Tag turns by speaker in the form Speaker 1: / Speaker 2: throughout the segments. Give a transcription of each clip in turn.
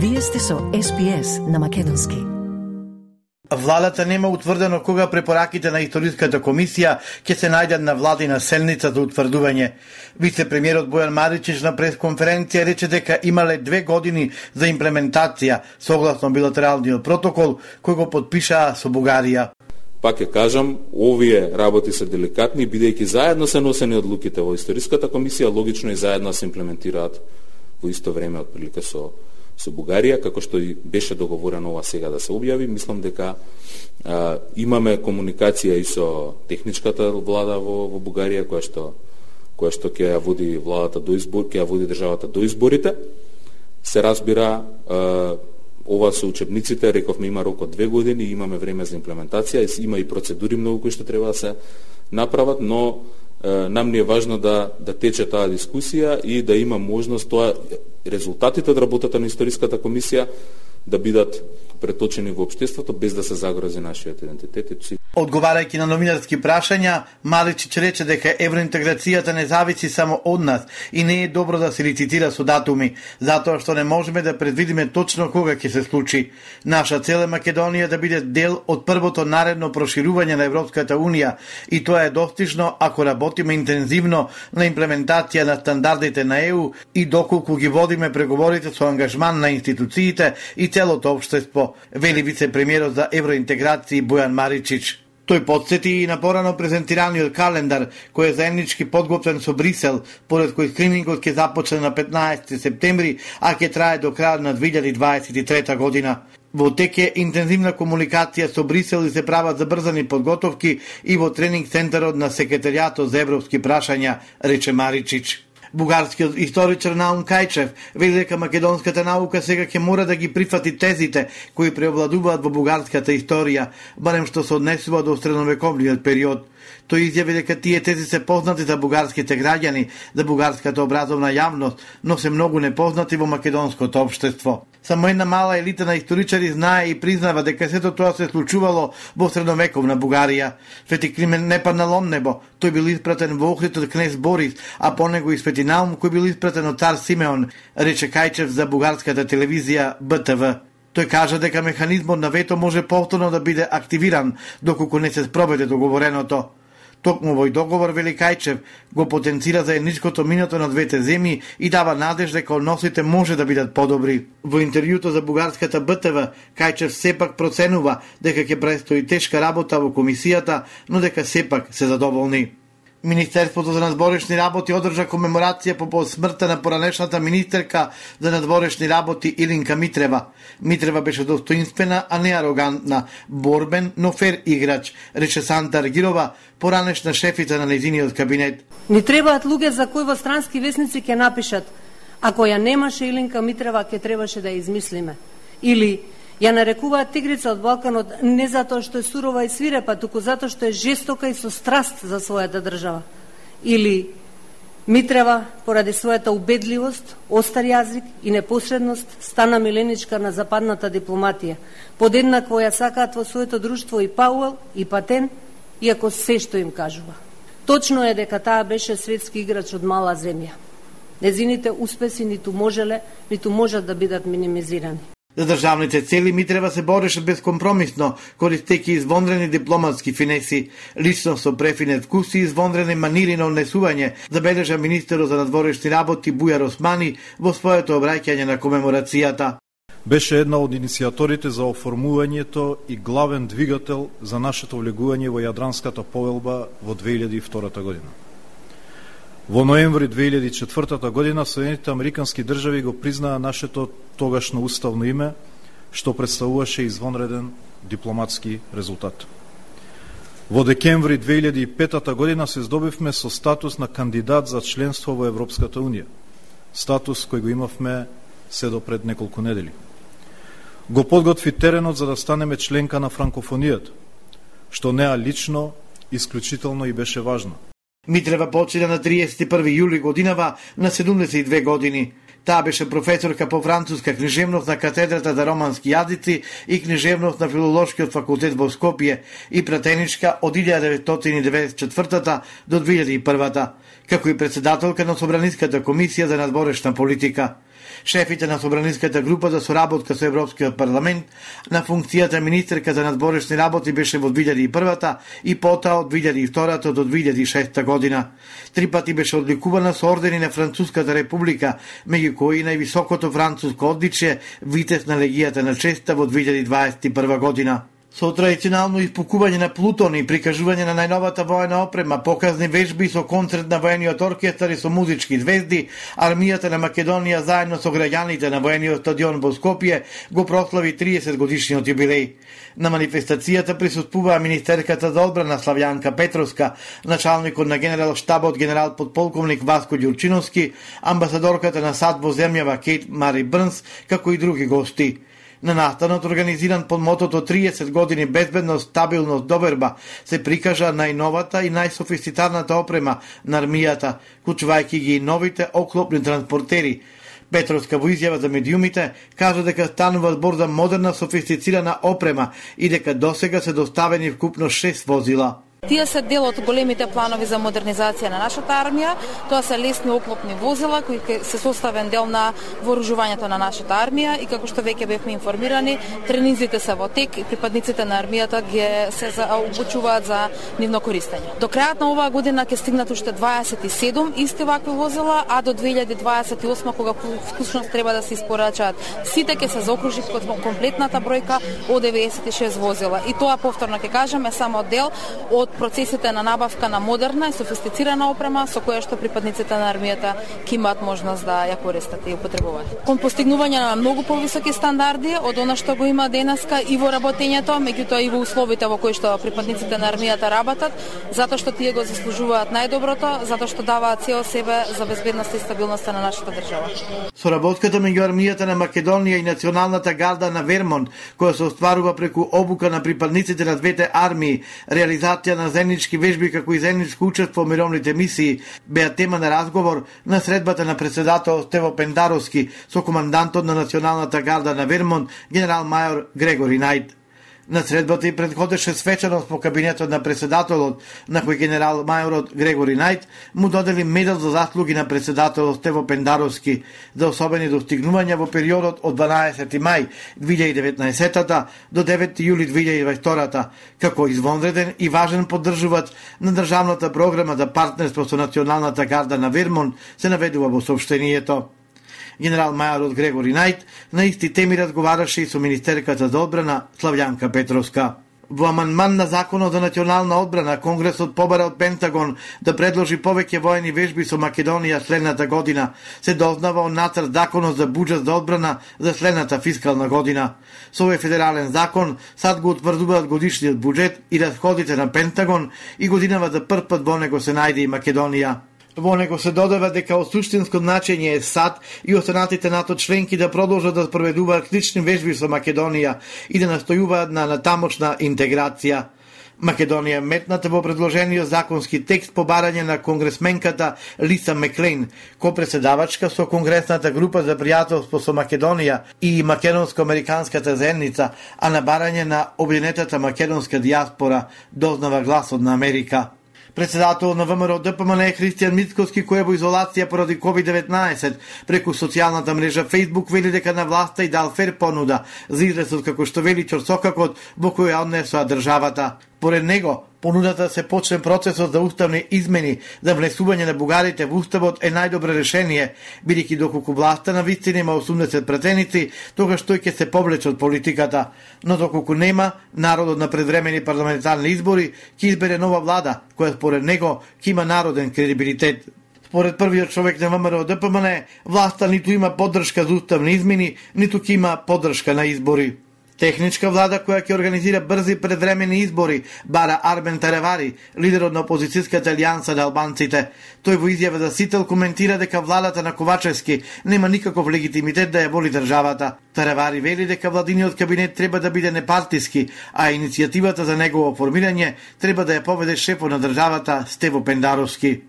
Speaker 1: Вие сте со SPS на Македонски.
Speaker 2: Владата нема утврдено кога препораките на историската комисија ќе се најдат на владина селница за утврдување. Вице-премиерот Бојан Маричич на пресконференција рече дека имале две години за имплементација согласно билатералниот протокол кој го подпишаа со Бугарија.
Speaker 3: Пак ќе кажам, овие работи се деликатни, бидејќи заедно се носени одлуките во историската комисија, логично и заедно се имплементираат во исто време отприлика со со Бугарија, како што и беше договорено ова сега да се објави, мислам дека а, имаме комуникација и со техничката влада во, во Бугарија, која што која што ќе ја води владата до избор, ќе ја води државата до изборите. Се разбира, а, ова со учебниците, рековме има рок од две години, имаме време за имплементација, има и процедури многу кои што треба да се направат, но нам ни е важно да да тече таа дискусија и да има можност тоа резултатите од работата на историската комисија да бидат преточени во општеството без да се загрози нашиот идентитет.
Speaker 2: Одговарајќи на новинарски прашања, Маличич рече дека евроинтеграцијата не зависи само од нас и не е добро да се лицитира со датуми, затоа што не можеме да предвидиме точно кога ќе се случи. Наша цел е Македонија да биде дел од првото наредно проширување на Европската Унија и тоа е достижно ако работиме интензивно на имплементација на стандардите на ЕУ и доколку ги водиме преговорите со ангажман на институциите и целото општество, вели вице-премиерот за евроинтеграција Бојан Маричич. Тој подсети и на порано презентираниот календар, кој е заеднички подготвен со Брисел, поред кој скринингот ќе започне на 15 септември, а ќе трае до крајот на 2023 година. Во тек е интензивна комуникација со Брисел и се прават забрзани подготовки и во тренинг центарот на секретаријатот за европски прашања, рече Маричич. Бугарскиот историчар Наум Кајчев вели дека македонската наука сега ќе мора да ги прифати тезите кои преобладуваат во бугарската историја, барем што се однесува до средновековниот период. Тој изјави дека тие тези се познати за бугарските граѓани, за бугарската образовна јавност, но се многу непознати во македонското општество. Само една мала елита на историчари знае и признава дека сето тоа се случувало во средновековна Бугарија. Свети Климен не паднал од небо, тој бил испратен во Охрид од кнез Борис, а по него и Свети Наум кој бил испратен од цар Симеон, рече Кајчев за бугарската телевизија БТВ. Тој кажа дека механизмот на вето може повторно да биде активиран доколку не се спроведе договореното. Токму овој договор Великајчев го потенцира заедничкото минато на двете земји и дава надеж дека односите може да бидат подобри. Во интервјуто за бугарската БТВ, Кајчев сепак проценува дека ќе престои тешка работа во комисијата, но дека сепак се задоволни. Министерството за надворешни работи одржа комеморација по смртта на поранешната министерка за надворешни работи Илинка Митрева. Митрева беше достоинствена, а не арогантна, борбен, но фер играч, рече Санта Аргирова, поранешна шефица на незиниот кабинет.
Speaker 4: Ни требаат луѓе за кои во странски весници ќе напишат Ако ја немаше Илинка Митрева, ќе требаше да ја измислиме. Или Ја нарекуваат тигрица од Балканот не затоа што е сурова и свирепа, туку затоа што е жестока и со страст за својата држава. Или Митрева, поради својата убедливост, остар јазик и непосредност, стана миленичка на западната дипломатија. Подеднакво ја сакаат во своето друштво и Пауел, и Патен, иако се што им кажува. Точно е дека таа беше светски играч од мала земја. Незините успеси ниту можеле, ниту можат да бидат минимизирани.
Speaker 2: За државните цели Митрева се бореше безкомпромисно, користејќи извонредни дипломатски финеси, лично со префинет вкус и извонредни манири на однесување, забележа министерот за надворешни работи Бујар Османи во своето обраќање на комеморацијата.
Speaker 5: Беше една од иницијаторите за оформувањето и главен двигател за нашето влегување во Јадранската повелба во 2002 година. Во ноември 2004 година Соединените Американски држави го признаа нашето тогашно уставно име, што представуваше извонреден дипломатски резултат. Во декември 2005 година се здобивме со статус на кандидат за членство во Европската Унија, статус кој го имавме се до пред неколку недели. Го подготви теренот за да станеме членка на франкофонијата, што неа лично, исклучително и беше важно –
Speaker 2: Митрева почина на 31 јули годинава на 72 години. Таа беше професорка по француска книжевност на катедрата за романски јазици и книжевност на филолошкиот факултет во Скопје и пратеничка од 1994 до 2001 како и председателка на Собраниската комисија за надворешна политика. Шефите на Собраниската група за соработка со Европскиот парламент на функцијата министерка за надборешни работи беше во 2001 и потоа од 2002 до 2006 година. Три пати беше одликувана со ордени на Француската република, меѓу кои највисокото француско одличие Витес на легијата на честа во 2021 година со традиционално испукување на Плутон и прикажување на најновата воена опрема, показни вежби со концерт на воениот оркестар и со музички звезди, армијата на Македонија заедно со граѓаните на воениот стадион во Скопје го прослави 30 годишниот јубилеј. На манифестацијата присуствуваа министерката за одбрана Славјанка Петровска, началникот на генерал штабот генерал подполковник Васко Ѓурчиновски, амбасадорката на САД во земјава Кейт Мари Брнс, како и други гости. На настанот организиран под мотото 30 години безбедност, стабилност, доверба се прикажа најновата и најсофистицираната опрема на армијата, кучувајќи ги и новите оклопни транспортери. Петровска во изјава за медиумите кажа дека станува збор за модерна софистицирана опрема и дека досега се доставени вкупно 6 возила.
Speaker 6: Тие се дел од големите планови за модернизација на нашата армија. Тоа се лесни оклопни возила кои се составен дел на вооружувањето на нашата армија и како што веќе бевме информирани, тренинзите се во тек и припадниците на армијата ги се обучуваат за нивно користење. До крајот на оваа година ќе стигнат уште 27 исти вакви возила, а до 2028 кога вкусност треба да се испорачаат сите ќе се заокружи комплетната бројка од 96 возила. И тоа повторно ќе кажеме само дел од од процесите на набавка на модерна и софистицирана опрема со која што припадниците на армијата ќе имаат можност да ја користат и употребуваат. Кон постигнување на многу повисоки стандарди од она што го има денеска и во работењето, меѓутоа и во условите во кои што припадниците на армијата работат, затоа што тие го заслужуваат најдоброто, затоа што даваат цел себе за безбедност и стабилноста на нашата држава.
Speaker 2: Соработката меѓу армијата на Македонија и националната гарда на Вермонт која се остварува преку обука на припадниците на двете армии, реализација на заеднички вежби како и заедничко учество во мировните мисии беа тема на разговор на средбата на председател Стево Пендаровски со командантот на Националната гарда на Вермонт, генерал мајор Грегори Најд. На средбата и предходеше свечаност по кабинетот на председателот, на кој генерал мајорот Грегори Најт му додели медал за заслуги на председателот Стево Пендаровски за особени достигнувања во периодот од 12 мај 2019 до 9 јули 2022 како извонреден и важен поддржувач на државната програма за партнерство со Националната гарда на Вермон се наведува во сообщението генерал Мајарот Грегори Најт, на исти теми разговараше и со министерката за одбрана Славјанка Петровска. Во аманман на Законот за национална одбрана, Конгресот побара од Пентагон да предложи повеќе воени вежби со Македонија следната година. Се дознава од натар Законот за буџет за одбрана за следната фискална година. Со овој федерален закон, сад го утврдуваат годишниот буџет и расходите на Пентагон и годинава за прв пат во него се најде и Македонија. Во него се додава дека од суштинско значење е САД и останатите НАТО членки да продолжат да спроведуваат клични вежби со Македонија и да настојуваат на натамошна интеграција. Македонија метната во предложениот законски текст по барање на конгресменката Лиса Меклейн, копреседавачка со Конгресната група за пријателство со Македонија и Македонско-американската заедница, а на барање на објединетата македонска диаспора, дознава гласот на Америка. Председател на ВМРО ДПМН Христијан Мицковски кој е во изолација поради COVID-19 преку социјалната мрежа Facebook вели дека на власта и дал фер понуда за излезот како што вели Чорсокакот во која однесоа државата. Поред него, понудата се почне процесот за уставни измени за внесување на бугарите во уставот е најдобро решение, бидејќи доколку власта на вистина има 80 претеници, тогаш тој ќе се повлече од политиката. Но доколку нема, народот на предвремени парламентарни избори ќе избере нова влада, која според него ќе има народен кредибилитет. Според првиот човек на ВМРО ДПМН, власта ниту има поддршка за уставни измени, ниту ќе има поддршка на избори. Техничка влада која ќе организира брзи предвремени избори, бара Арбен Таревари, лидерот на опозицијската алијанса на албанците. Тој во изјава за Сител коментира дека владата на Ковачевски нема никаков легитимитет да ја воли државата. Таревари вели дека владиниот кабинет треба да биде непартиски, а иницијативата за негово формирање треба да ја поведе шефот на државата Стево Пендаровски.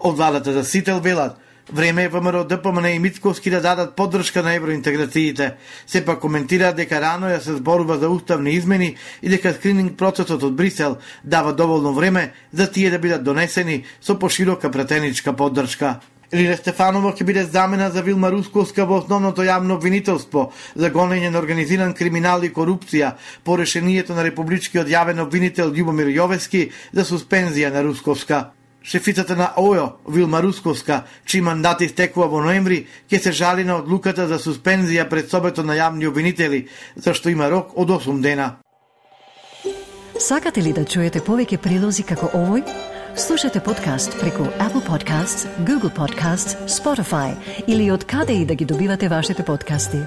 Speaker 2: Од владата за Сител велат, Време е ВМРО ДПМН и Мицковски да дадат поддршка на евроинтеграциите. Сепак коментира дека рано ја се зборува за уставни измени и дека скрининг процесот од Брисел дава доволно време за тие да бидат донесени со поширока пратеничка поддршка. Лиле Стефанова ќе биде замена за Вилма Русковска во основното јавно обвинителство за гонење на организиран криминал и корупција по решението на републичкиот јавен обвинител Љубомир Јовески за суспензија на Русковска. Шефицата на ОЈО, Вилма Русковска, чиј мандат истекува во ноември, ќе се жали на одлуката за суспензија пред собето на јавни обвинители, зашто има рок од 8 дена.
Speaker 1: Сакате ли да чуете повеќе прилози како овој? Слушате подкаст преку Apple Podcasts, Google Podcasts, Spotify или од каде и да ги добивате вашите подкасти.